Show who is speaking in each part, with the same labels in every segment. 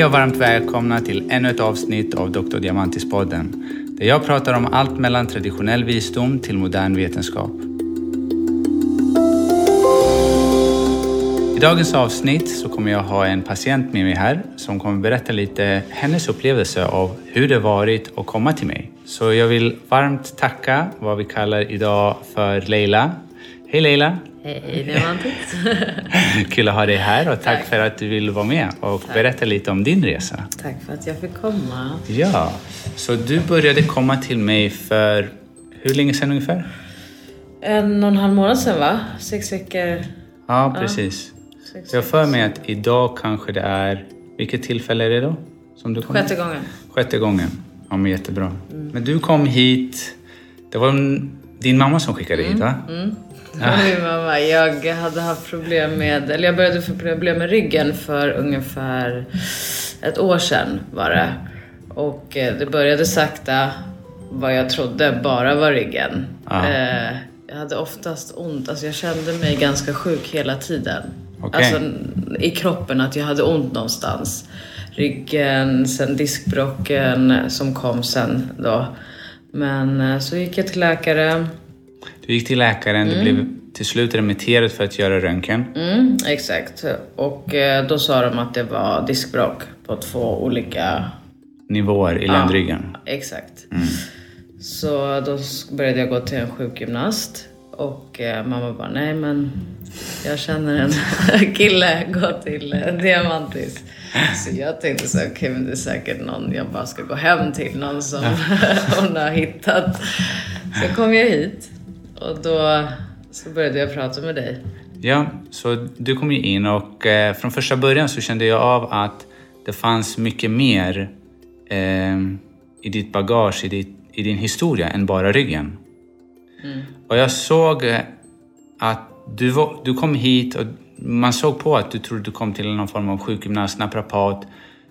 Speaker 1: Hej och varmt välkomna till ännu ett avsnitt av Dr. Diamantis-podden där jag pratar om allt mellan traditionell visdom till modern vetenskap. I dagens avsnitt så kommer jag ha en patient med mig här som kommer berätta lite hennes upplevelse av hur det varit att komma till mig. Så jag vill varmt tacka vad vi kallar idag för Leila. Hej Leila!
Speaker 2: Hej Diamantis!
Speaker 1: Kul att ha dig här och tack,
Speaker 2: Tack.
Speaker 1: för att du vill vara med och
Speaker 2: Tack.
Speaker 1: berätta lite om din resa.
Speaker 2: Tack för att jag fick komma.
Speaker 1: Ja, så du började komma till mig för hur länge sedan ungefär?
Speaker 2: En och en halv månad sedan va? Sex veckor.
Speaker 1: Ja, precis. Så jag för mig att idag kanske det är, vilket tillfälle är det då? Som du kom?
Speaker 2: Sjätte gången.
Speaker 1: Sjätte gången. Ja, men jättebra. Men du kom hit, det var din mamma som skickade hit va?
Speaker 2: Min mamma, jag hade haft problem med, eller jag började få problem med ryggen för ungefär ett år sedan var det. Och eh, det började sakta, vad jag trodde bara var ryggen.
Speaker 1: Ja.
Speaker 2: Eh, Jag hade oftast ont, alltså jag kände mig ganska sjuk hela tiden.
Speaker 1: Okej.
Speaker 2: Alltså i kroppen, att jag hade ont någonstans. Ryggen, sen diskbråcken som kom sen då. Men eh, så gick jag till läkare.
Speaker 1: Du gick till läkaren, du blev till slut remitterad för att göra röntgen.
Speaker 2: Mm, exakt. Och eh, då sa de att det var diskbråck på två olika...
Speaker 1: Nivåer i ländryggen.
Speaker 2: Exakt. Så då började jag gå till en sjukgymnast. Och eh, mamma bara, nej men jag känner en kille, gå till eh, Diamantis. Så jag tänkte så okej men det är säkert någon jag bara ska gå hem till, någon som hon har hittat. Så kom jag hit och då så började jag prata med dig.
Speaker 1: Ja, så du kom ju in och eh, från första början så kände jag av att det fanns mycket mer eh, i ditt bagage, i, ditt, i din historia än bara ryggen. Och jag såg eh, att du, var, du kom hit och man såg på att du trodde du kom till någon form av sjukgymnast, naprapat.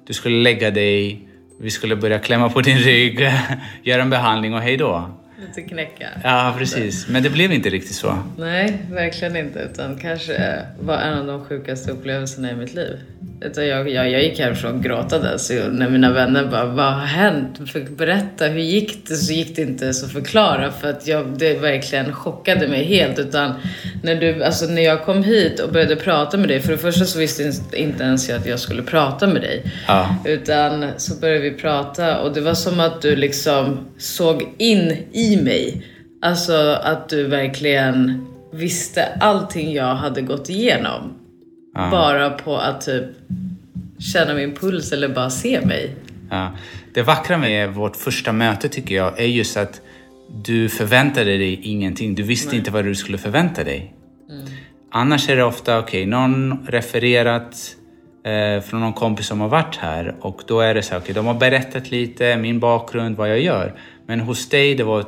Speaker 1: Du skulle lägga dig, vi skulle börja klämma på din rygg, göra en behandling och hej då.
Speaker 2: Lite knäcka.
Speaker 1: Ja, precis. Men det blev inte riktigt så.
Speaker 2: Nej, verkligen inte. Utan kanske var en av de sjukaste upplevelserna i mitt liv. Utan jag, jag, jag gick härifrån gråtande. Så när mina vänner bara, vad har hänt? Fick berätta, hur gick det? Så gick det inte att förklara. För att jag, det verkligen chockade mig helt. Utan när, du, alltså när jag kom hit och började prata med dig. För det första så visste inte ens jag att jag skulle prata med dig.
Speaker 1: Ja.
Speaker 2: Utan så började vi prata och det var som att du liksom såg in i mig. Alltså att du verkligen visste allting jag hade gått igenom. Bara på att typ känna min puls eller bara se mig.
Speaker 1: Ja. Det vackra med vårt första möte tycker jag är just att du förväntade dig ingenting. Du visste inte vad du skulle förvänta dig. Annars är det ofta, okej, någon refererat eh, från någon kompis som har varit här och då är det så här, okej, de har berättat lite, min bakgrund, vad jag gör. Men hos dig, det var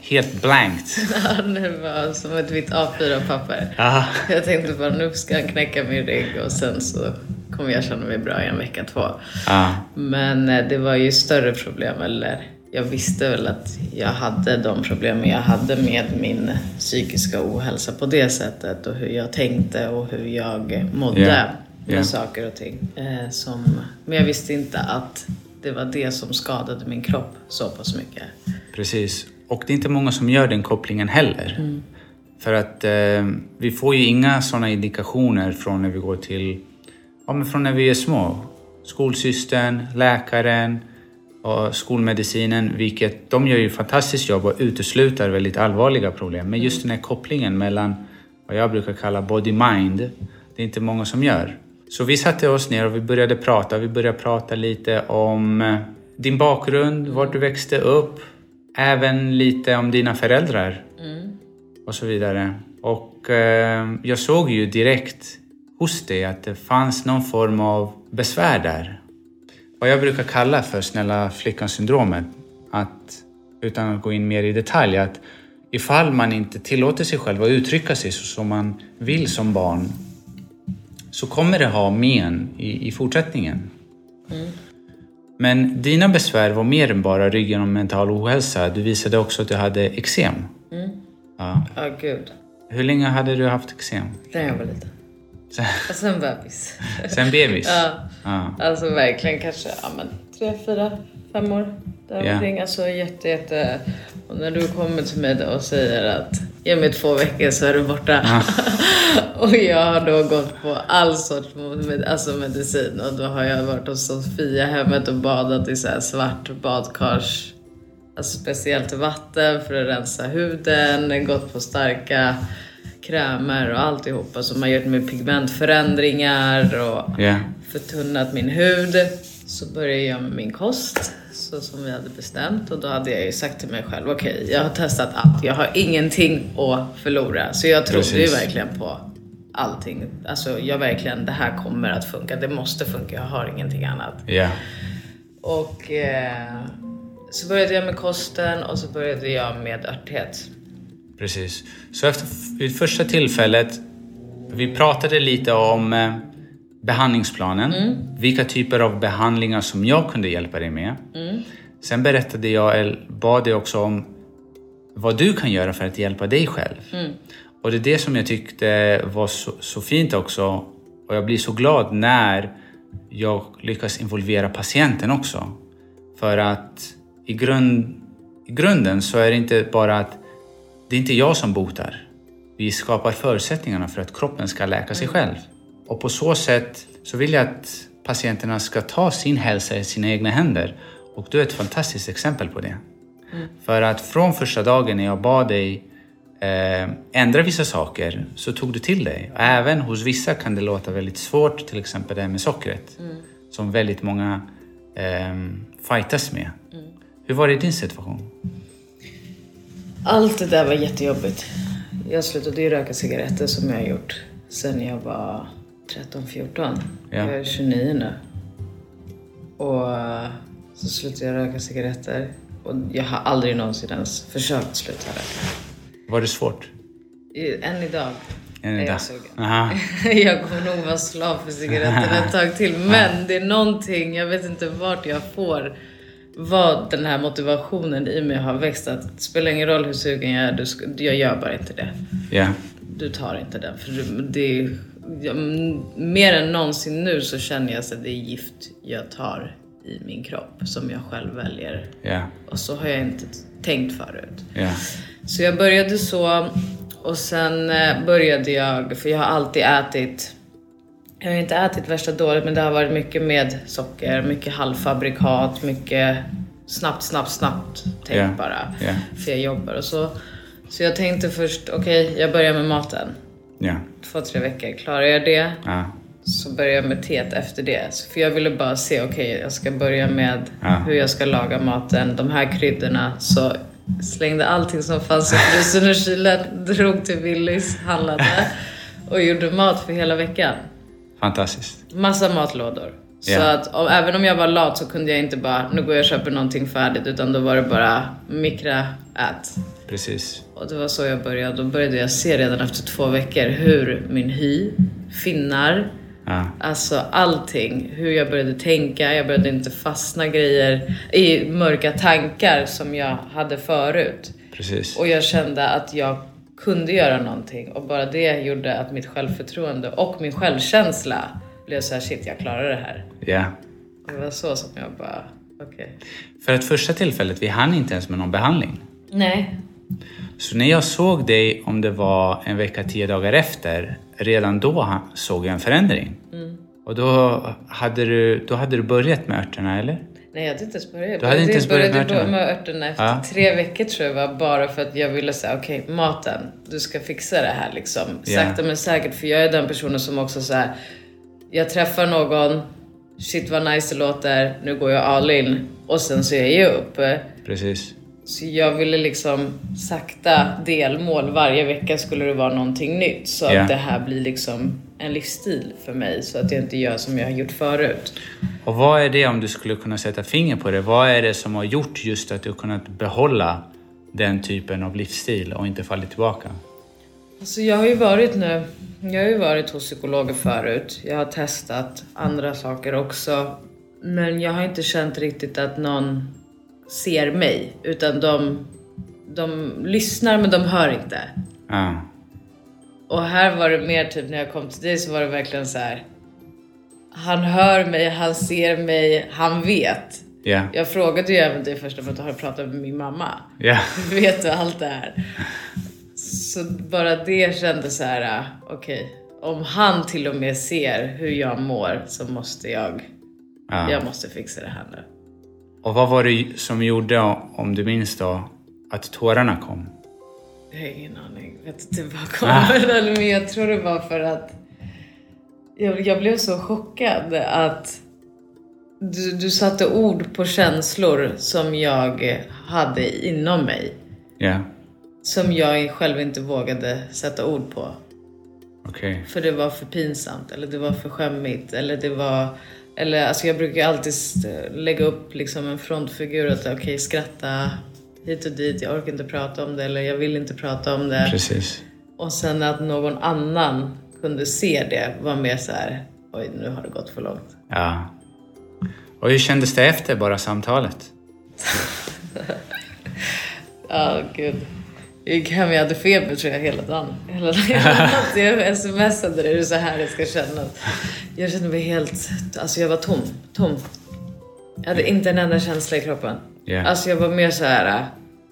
Speaker 1: helt blankt.
Speaker 2: det var som ett vitt A4-papper.
Speaker 1: Ja.
Speaker 2: Jag tänkte bara nu ska han knäcka min rygg och sen så kommer jag känna mig bra i en vecka, två.
Speaker 1: Ja.
Speaker 2: Men eh, det var ju större problem, eller jag visste väl att jag hade de problemen jag hade med min psykiska ohälsa på det sättet och hur jag tänkte och hur jag mådde
Speaker 1: Ja,
Speaker 2: med
Speaker 1: ja.
Speaker 2: saker och ting. Eh, som, men jag visste inte att det var det som skadade min kropp så pass mycket.
Speaker 1: Precis. Och det är inte många som gör den kopplingen heller. För att eh, vi får ju inga sådana indikationer från när vi går till, ja men från när vi är små. Skolsystern, läkaren och skolmedicinen, vilket de gör ju ett fantastiskt jobb och utesluter väldigt allvarliga problem. Men just den här kopplingen mellan vad jag brukar kalla body-mind, det är inte många som gör. Så vi satte oss ner och vi började prata. Vi började prata lite om eh, din bakgrund, vart du växte upp, även lite om dina föräldrar och så vidare. Och eh, jag såg ju direkt hos dig att det fanns någon form av besvär där. Vad jag brukar kalla för snälla flickan-syndromet. Att, utan att gå in mer i detalj, att ifall man inte tillåter sig själv att uttrycka sig så som man vill som barn så kommer det ha men i, i fortsättningen. Men dina besvär var mer än bara ryggen och mental ohälsa. Du visade också att du hade eksem. Ja.
Speaker 2: Ja, gud.
Speaker 1: Hur länge hade du haft eksem?
Speaker 2: När jag var liten.
Speaker 1: Sen,
Speaker 2: sen bebis.
Speaker 1: sen bebis?
Speaker 2: ja.
Speaker 1: Ja.
Speaker 2: Alltså verkligen kanske ja, men, tre, fyra, fem år däromkring. Alltså jätte, jätte... Och när du kommer till mig och säger att ge mig två veckor så är du borta. och jag har då gått på all sorts med, alltså medicin och då har jag varit hos Sofia hemmet och badat i så svart badkars Alltså speciellt vatten för att rensa huden, gått på starka krämer och alltihopa som har gjort mig pigmentförändringar och
Speaker 1: Ja.
Speaker 2: förtunnat min hud. Så började jag med min kost, så som vi hade bestämt. Och då hade jag ju sagt till mig själv, okej, jag har testat allt. Jag har ingenting att förlora. Så jag trodde ju verkligen på allting. Alltså jag verkligen, det här kommer att funka. Det måste funka, jag har ingenting annat.
Speaker 1: Ja.
Speaker 2: Och eh, så började jag med kosten och så började jag med örthet.
Speaker 1: Precis. Så efter, vid första tillfället, vi pratade lite om eh, behandlingsplanen. Vilka typer av behandlingar som jag kunde hjälpa dig med. Sen berättade jag, eller bad dig också om vad du kan göra för att hjälpa dig själv. Och det är det som jag tyckte var så, så fint också. Och jag blir så glad när jag lyckas involvera patienten också. För att i, grund, i grunden så är det inte bara att det är inte jag som botar. Vi skapar förutsättningarna för att kroppen ska läka sig själv. Och på så sätt så vill jag att patienterna ska ta sin hälsa i sina egna händer. Och du är ett fantastiskt exempel på det. För att från första dagen när jag bad dig eh, ändra vissa saker så tog du till dig. Även hos vissa kan det låta väldigt svårt, till exempel det här med sockret. Som väldigt många eh, fightas med. Hur var det i din situation?
Speaker 2: Allt det där var jättejobbigt. Jag slutade ju röka cigaretter som jag har gjort sen jag var 13-14.
Speaker 1: Ja.
Speaker 2: Jag är 29 nu. Och eh, så slutade jag röka cigaretter. Och jag har aldrig någonsin ens försökt sluta röka.
Speaker 1: Var det svårt?
Speaker 2: Än idag är
Speaker 1: idag?
Speaker 2: jag sugen.
Speaker 1: Aha.
Speaker 2: jag kommer nog vara slav för cigaretter ett tag till. Men det är någonting, jag vet inte vart jag får vad den här motivationen i mig har växt. Att det spelar ingen roll hur sugen jag är, du ska, jag gör bara inte det.
Speaker 1: Ja.
Speaker 2: Du tar inte den. För det är, mer än någonsin nu så känner jag att det är gift jag tar i min kropp som jag själv väljer.
Speaker 1: Ja.
Speaker 2: Och så har jag inte tänkt förut.
Speaker 1: Ja.
Speaker 2: Så jag började så och sen eh, började jag, för jag har alltid ätit jag har inte ätit värsta dåligt men det har varit mycket med socker, mycket halvfabrikat, mycket snabbt, snabbt, snabbt tänk
Speaker 1: Ja,
Speaker 2: bara. För jag jobbar och så. Så jag tänkte först, okej jag börjar med maten. Två, tre veckor. Klarar jag det
Speaker 1: Ja.
Speaker 2: så börjar jag med teet efter det. Så För jag ville bara se, okej jag ska börja med
Speaker 1: Ja.
Speaker 2: hur jag ska laga maten, de här kryddorna. Så slängde allting som fanns i frysen och kylen, drog till Willys, handlade och gjorde mat för hela veckan.
Speaker 1: Fantastiskt.
Speaker 2: Massa matlådor. Så
Speaker 1: Ja.
Speaker 2: att om, även om jag var lat så kunde jag inte bara, nu går jag och köper någonting färdigt, utan då var det bara mikra, ät.
Speaker 1: Precis.
Speaker 2: Och det var så jag började. Då började jag se redan efter två veckor hur min hy, finnar,
Speaker 1: Ja.
Speaker 2: Alltså allting. Hur jag började tänka. Jag började inte fastna grejer i mörka tankar som jag hade förut.
Speaker 1: Precis.
Speaker 2: Och jag kände att jag kunde göra någonting. Och bara det gjorde att mitt självförtroende och min självkänsla blev så här, shit jag klarar det här.
Speaker 1: Ja.
Speaker 2: Det var så som jag bara, okej.
Speaker 1: För att första tillfället, vi hann inte ens med någon behandling.
Speaker 2: Nej.
Speaker 1: Så när jag såg dig, om det var en vecka, tio dagar efter, redan då såg jag en förändring. Och då hade, du, då hade du börjat med örterna, eller?
Speaker 2: Nej, jag hade inte ens börjat.
Speaker 1: Du hade inte ens börjat med
Speaker 2: började
Speaker 1: örterna?
Speaker 2: med örterna efter
Speaker 1: Ja.
Speaker 2: tre veckor tror jag var bara för att jag ville säga okej, maten, du ska fixa det här liksom. Sakta men säkert, för jag är den personen som också så här. Jag träffar någon, shit vad nice det låter, nu går jag all in och sen så ger jag upp.
Speaker 1: Precis.
Speaker 2: Så jag ville liksom sakta delmål, varje vecka skulle det vara någonting nytt. Så
Speaker 1: Ja.
Speaker 2: att det här blir liksom en livsstil för mig, så att jag inte gör som jag har gjort förut.
Speaker 1: Och vad är det, om du skulle kunna sätta finger på det, vad är det som har gjort just att du kunnat behålla den typen av livsstil och inte fallit tillbaka?
Speaker 2: Alltså jag har ju varit nu, jag har ju varit hos psykologer förut. Jag har testat andra saker också. Men jag har inte känt riktigt att någon ser mig. Utan de, de lyssnar men de hör inte.
Speaker 1: Ja.
Speaker 2: Och här var det mer typ när jag kom till dig så var det verkligen så här. Han hör mig, han ser mig, han vet.
Speaker 1: Ja.
Speaker 2: Jag frågade ju även dig först om att du har pratat med min mamma.
Speaker 1: Ja.
Speaker 2: Vet du allt det här? Så bara det kändes så här, äh, okej. Om han till och med ser hur jag mår så måste jag,
Speaker 1: ja.
Speaker 2: jag måste fixa det här nu.
Speaker 1: Och vad var det som gjorde, om du minns då, att tårarna kom?
Speaker 2: Jag har ingen aning. Vet inte vad kommer ah. men jag tror det var för att jag, jag blev så chockad att du, du satte ord på känslor som jag hade inom mig.
Speaker 1: Ja.
Speaker 2: Som jag själv inte vågade sätta ord på.
Speaker 1: Okay.
Speaker 2: För det var för pinsamt eller det var för skämmigt eller det var eller alltså jag brukar alltid lägga upp liksom en frontfigur att okej okay, skratta hit och dit, jag orkar inte prata om det eller jag vill inte prata om det.
Speaker 1: Precis.
Speaker 2: Och sen att någon annan kunde se det var mer så här, oj nu har det gått för långt.
Speaker 1: Ja. Och hur kändes det efter bara samtalet?
Speaker 2: Ja, oh, gud. Jag gick hem, jag hade feber tror jag hela dagen. Hela dagen. jag smsade det, det är så här det ska kännas. Jag kände mig helt, alltså jag var tom. Tom. Jag hade inte en enda känsla i kroppen. Yeah. Alltså jag var mer så här.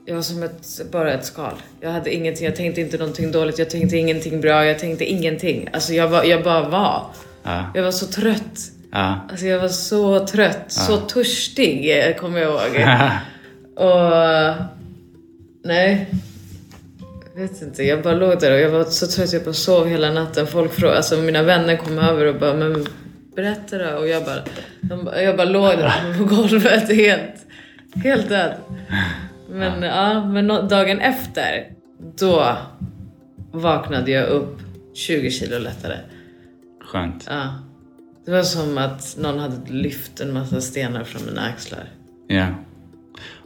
Speaker 2: Jag var som ett, bara ett skal. Jag hade ingenting, jag tänkte inte någonting dåligt, jag tänkte ingenting bra, jag tänkte ingenting. Alltså jag, var, jag bara var.
Speaker 1: Uh.
Speaker 2: Jag var så trött.
Speaker 1: Uh.
Speaker 2: Alltså jag var så trött, uh. så törstig kommer jag ihåg. och nej, jag vet inte. Jag bara låg där och jag var så trött, jag bara sov hela natten. Folk frågade, alltså mina vänner kom över och bara, men berätta då. Och jag bara, jag bara låg där på golvet helt, helt död. Men, ja. ja men dagen efter, då vaknade jag upp 20 kilo lättare.
Speaker 1: Skönt.
Speaker 2: Ja. Det var som att någon hade lyft en massa stenar från mina axlar.
Speaker 1: Ja.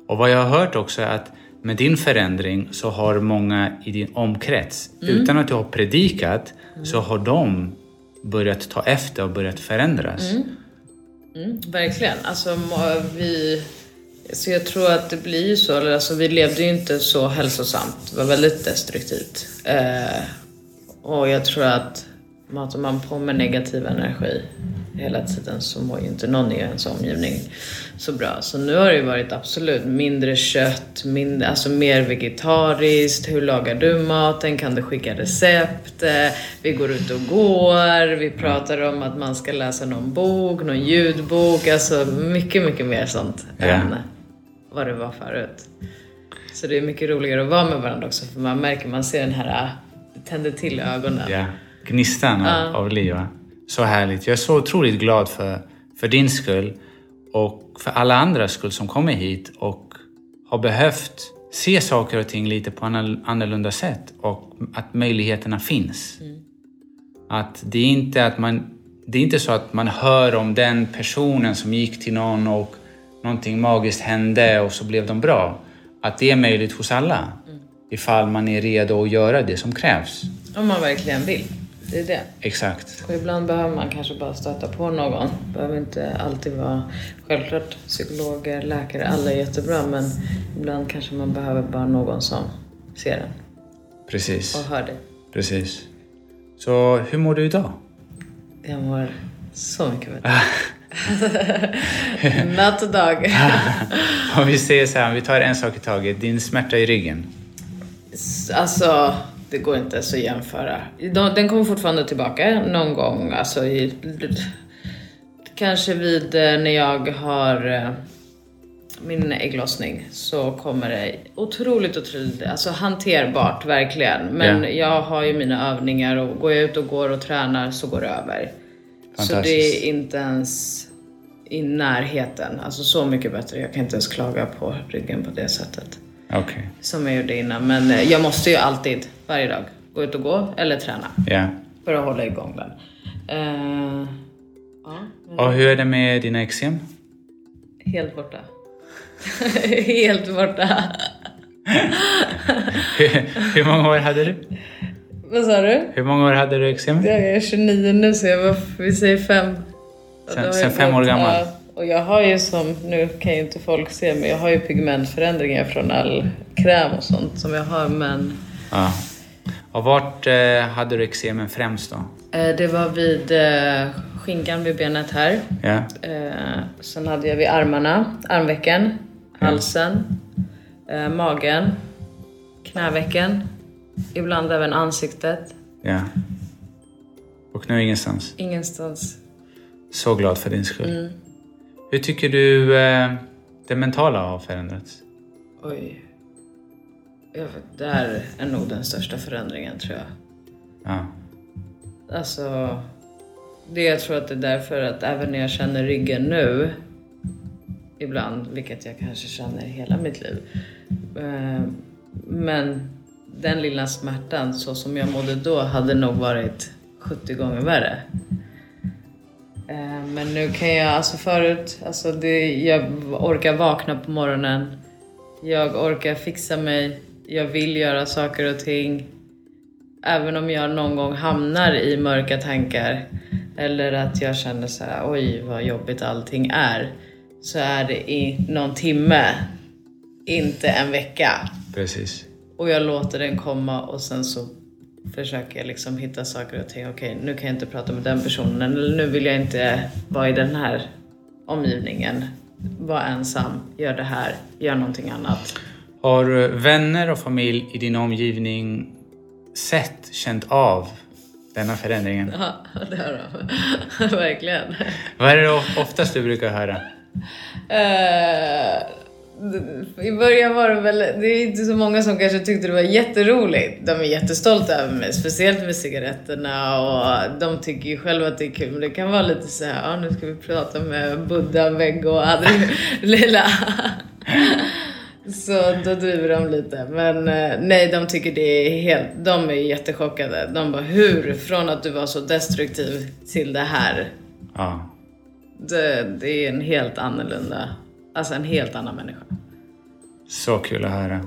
Speaker 1: Och vad jag har hört också är att med din förändring så har många i din omkrets, mm. utan att du har predikat, mm. så har de börjat ta efter och börjat förändras.
Speaker 2: Mm. mm verkligen. Alltså vi... Så jag tror att det blir ju så. Alltså, vi levde ju inte så hälsosamt. Det var väldigt destruktivt. Eh, och jag tror att matar man på med negativ energi hela tiden så mår ju inte någon i ens omgivning så bra. Så nu har det ju varit absolut mindre kött, mindre, alltså mer vegetariskt. Hur lagar du maten? Kan du skicka recept? Vi går ut och går. Vi pratar om att man ska läsa någon bok, någon ljudbok. Alltså mycket, mycket mer sånt ja. än vad det var förut. Så det är mycket roligare att vara med varandra också för man märker, man ser den här, det tänder till ögonen.
Speaker 1: Ja gnistan av, ja. av liv. Så härligt. Jag är så otroligt glad för, för din skull och för alla andras skull som kommer hit och har behövt se saker och ting lite på annorlunda sätt och att möjligheterna finns. Mm. Att det är inte att man det är inte så att man hör om den personen som gick till någon och någonting magiskt hände och så blev de bra. Att det är möjligt hos alla. Mm. Ifall man är redo att göra det som krävs.
Speaker 2: Om man verkligen vill. Det är det.
Speaker 1: Exakt.
Speaker 2: Och ibland behöver man kanske bara stöta på någon. behöver inte alltid vara... Självklart psykologer, läkare, alla är jättebra men ibland kanske man behöver bara någon som ser en.
Speaker 1: Precis.
Speaker 2: Och hör dig.
Speaker 1: Precis. Så hur mår du idag?
Speaker 2: Jag mår så mycket bättre. Natt och dag.
Speaker 1: Om vi säger så här, om vi tar en sak i taget. Din smärta i ryggen.
Speaker 2: Alltså, det går inte ens att jämföra. Den kommer fortfarande tillbaka någon gång, alltså i, kanske vid eh, när jag har eh, min ägglossning så kommer det otroligt, otroligt, alltså hanterbart verkligen. Men yeah. jag har ju mina övningar och går jag ut och går och tränar så går det över. Så det är inte ens i närheten, alltså så mycket bättre. Jag kan inte ens klaga på ryggen på det sättet.
Speaker 1: Okay.
Speaker 2: Som jag gjorde innan. Men eh, jag måste ju alltid, varje dag, gå ut och gå eller träna.
Speaker 1: Yeah.
Speaker 2: För att hålla igång den. Uh,
Speaker 1: ja, och hur är det med dina eksem?
Speaker 2: Helt borta. Helt borta.
Speaker 1: hur, hur många år hade du?
Speaker 2: Vad sa du?
Speaker 1: Hur många år hade du eksem?
Speaker 2: Jag är 29 nu så jag var, vi säger fem.
Speaker 1: Sen, sen fem år gammal?
Speaker 2: Och jag har ju som, nu kan ju inte folk se, men jag har ju pigmentförändringar från all kräm och sånt som jag har men...
Speaker 1: Ja. Och vart eh, hade du eksemen främst då?
Speaker 2: Eh, det var vid eh, skinkan vid benet här.
Speaker 1: Ja.
Speaker 2: Eh, sen hade jag vid armarna, armvecken, halsen, eh, magen, knävecken, ibland även ansiktet.
Speaker 1: ja. Och nu ingenstans.
Speaker 2: Ingenstans.
Speaker 1: Så glad för din skull.
Speaker 2: Mm.
Speaker 1: Hur tycker du eh, det mentala har förändrats?
Speaker 2: Oj. Det här är nog den största förändringen tror jag.
Speaker 1: Ja.
Speaker 2: Alltså, det jag tror att det är därför att även när jag känner ryggen nu, ibland, vilket jag kanske känner hela mitt liv, eh, men den lilla smärtan så som jag mådde då hade nog varit 70 gånger värre. Eh, Men nu kan jag, alltså förut, alltså det, jag orkar vakna på morgonen. Jag orkar fixa mig. Jag vill göra saker och ting. Även om jag någon gång hamnar i mörka tankar eller att jag känner så här, oj vad jobbigt allting är. Så är det i någon timme, inte en vecka.
Speaker 1: Precis.
Speaker 2: Och jag låter den komma och sen så försöker jag liksom hitta saker och ting. Okej, nu kan jag inte prata med den personen. Eller nu vill jag inte vara i den här omgivningen. Var ensam, gör det här, gör någonting annat.
Speaker 1: Har vänner och familj i din omgivning sett, känt av denna förändringen?
Speaker 2: Ja, det har de. Verkligen.
Speaker 1: Vad är det oftast du brukar höra?
Speaker 2: Eh, I början var det väl, det är inte så många som kanske tyckte det var jätteroligt. De är jättestolta över mig, speciellt med cigaretterna och de tycker ju själva att det är kul. Men det kan vara lite så här, ja nu ska vi prata med Buddha, Veggo och Adri, lilla. Så då driver de lite. Men eh, nej, de tycker det är helt, de är jättechockade. De bara, hur? Från att du var så destruktiv till det här.
Speaker 1: Ja.
Speaker 2: Det, det är en helt annorlunda, alltså en helt annan människa.
Speaker 1: Så kul att höra.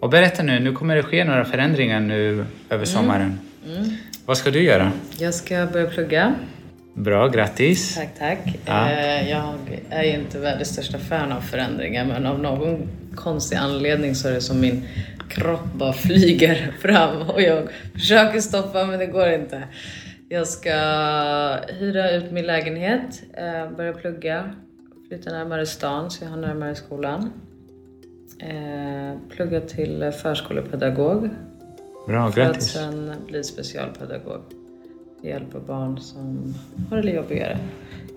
Speaker 1: Och berätta nu, nu kommer det ske några förändringar nu över sommaren. Vad ska du göra?
Speaker 2: Jag ska börja plugga.
Speaker 1: Bra, grattis!
Speaker 2: Tack, tack.
Speaker 1: Ja.
Speaker 2: Eh, Jag är ju inte världens största fan av förändringar men av någon konstig anledning så är det som min kropp bara flyger fram och jag försöker stoppa men det går inte. Jag ska hyra ut min lägenhet, eh, börja plugga, flytta närmare stan så jag har närmare skolan. Eh, Plugga till förskolepedagog
Speaker 1: Bra,
Speaker 2: för att
Speaker 1: grattis!
Speaker 2: sen bli specialpedagog. Hjälpa barn som har det jobbigare.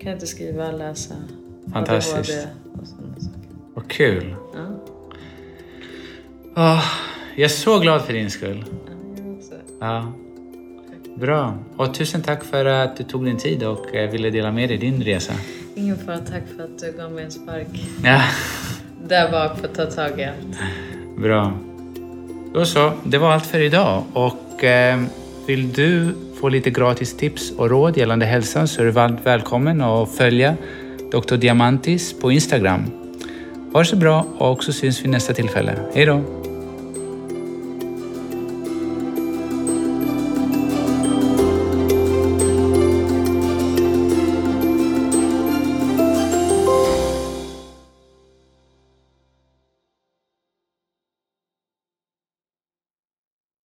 Speaker 2: Kan inte skriva, läsa.
Speaker 1: Fantastiskt.
Speaker 2: ADHD och sådana saker.
Speaker 1: Vad kul!
Speaker 2: Ja,
Speaker 1: Åh, jag är så glad för din skull.
Speaker 2: ja, jag också.
Speaker 1: Ja. Bra. Och tusen tack för att du tog din tid och eh, ville dela med dig din resa.
Speaker 2: Ingen fara, tack för att du gav mig en spark.
Speaker 1: Ja,
Speaker 2: Där bak för att ta tag i allt.
Speaker 1: bra. Då så, det var allt för idag. Och eh, vill du få lite gratis tips och råd gällande hälsan så är du varmt välkommen att följa Dr. Diamantis på Instagram. Ha det så bra och så syns vi nästa tillfälle. Hej då!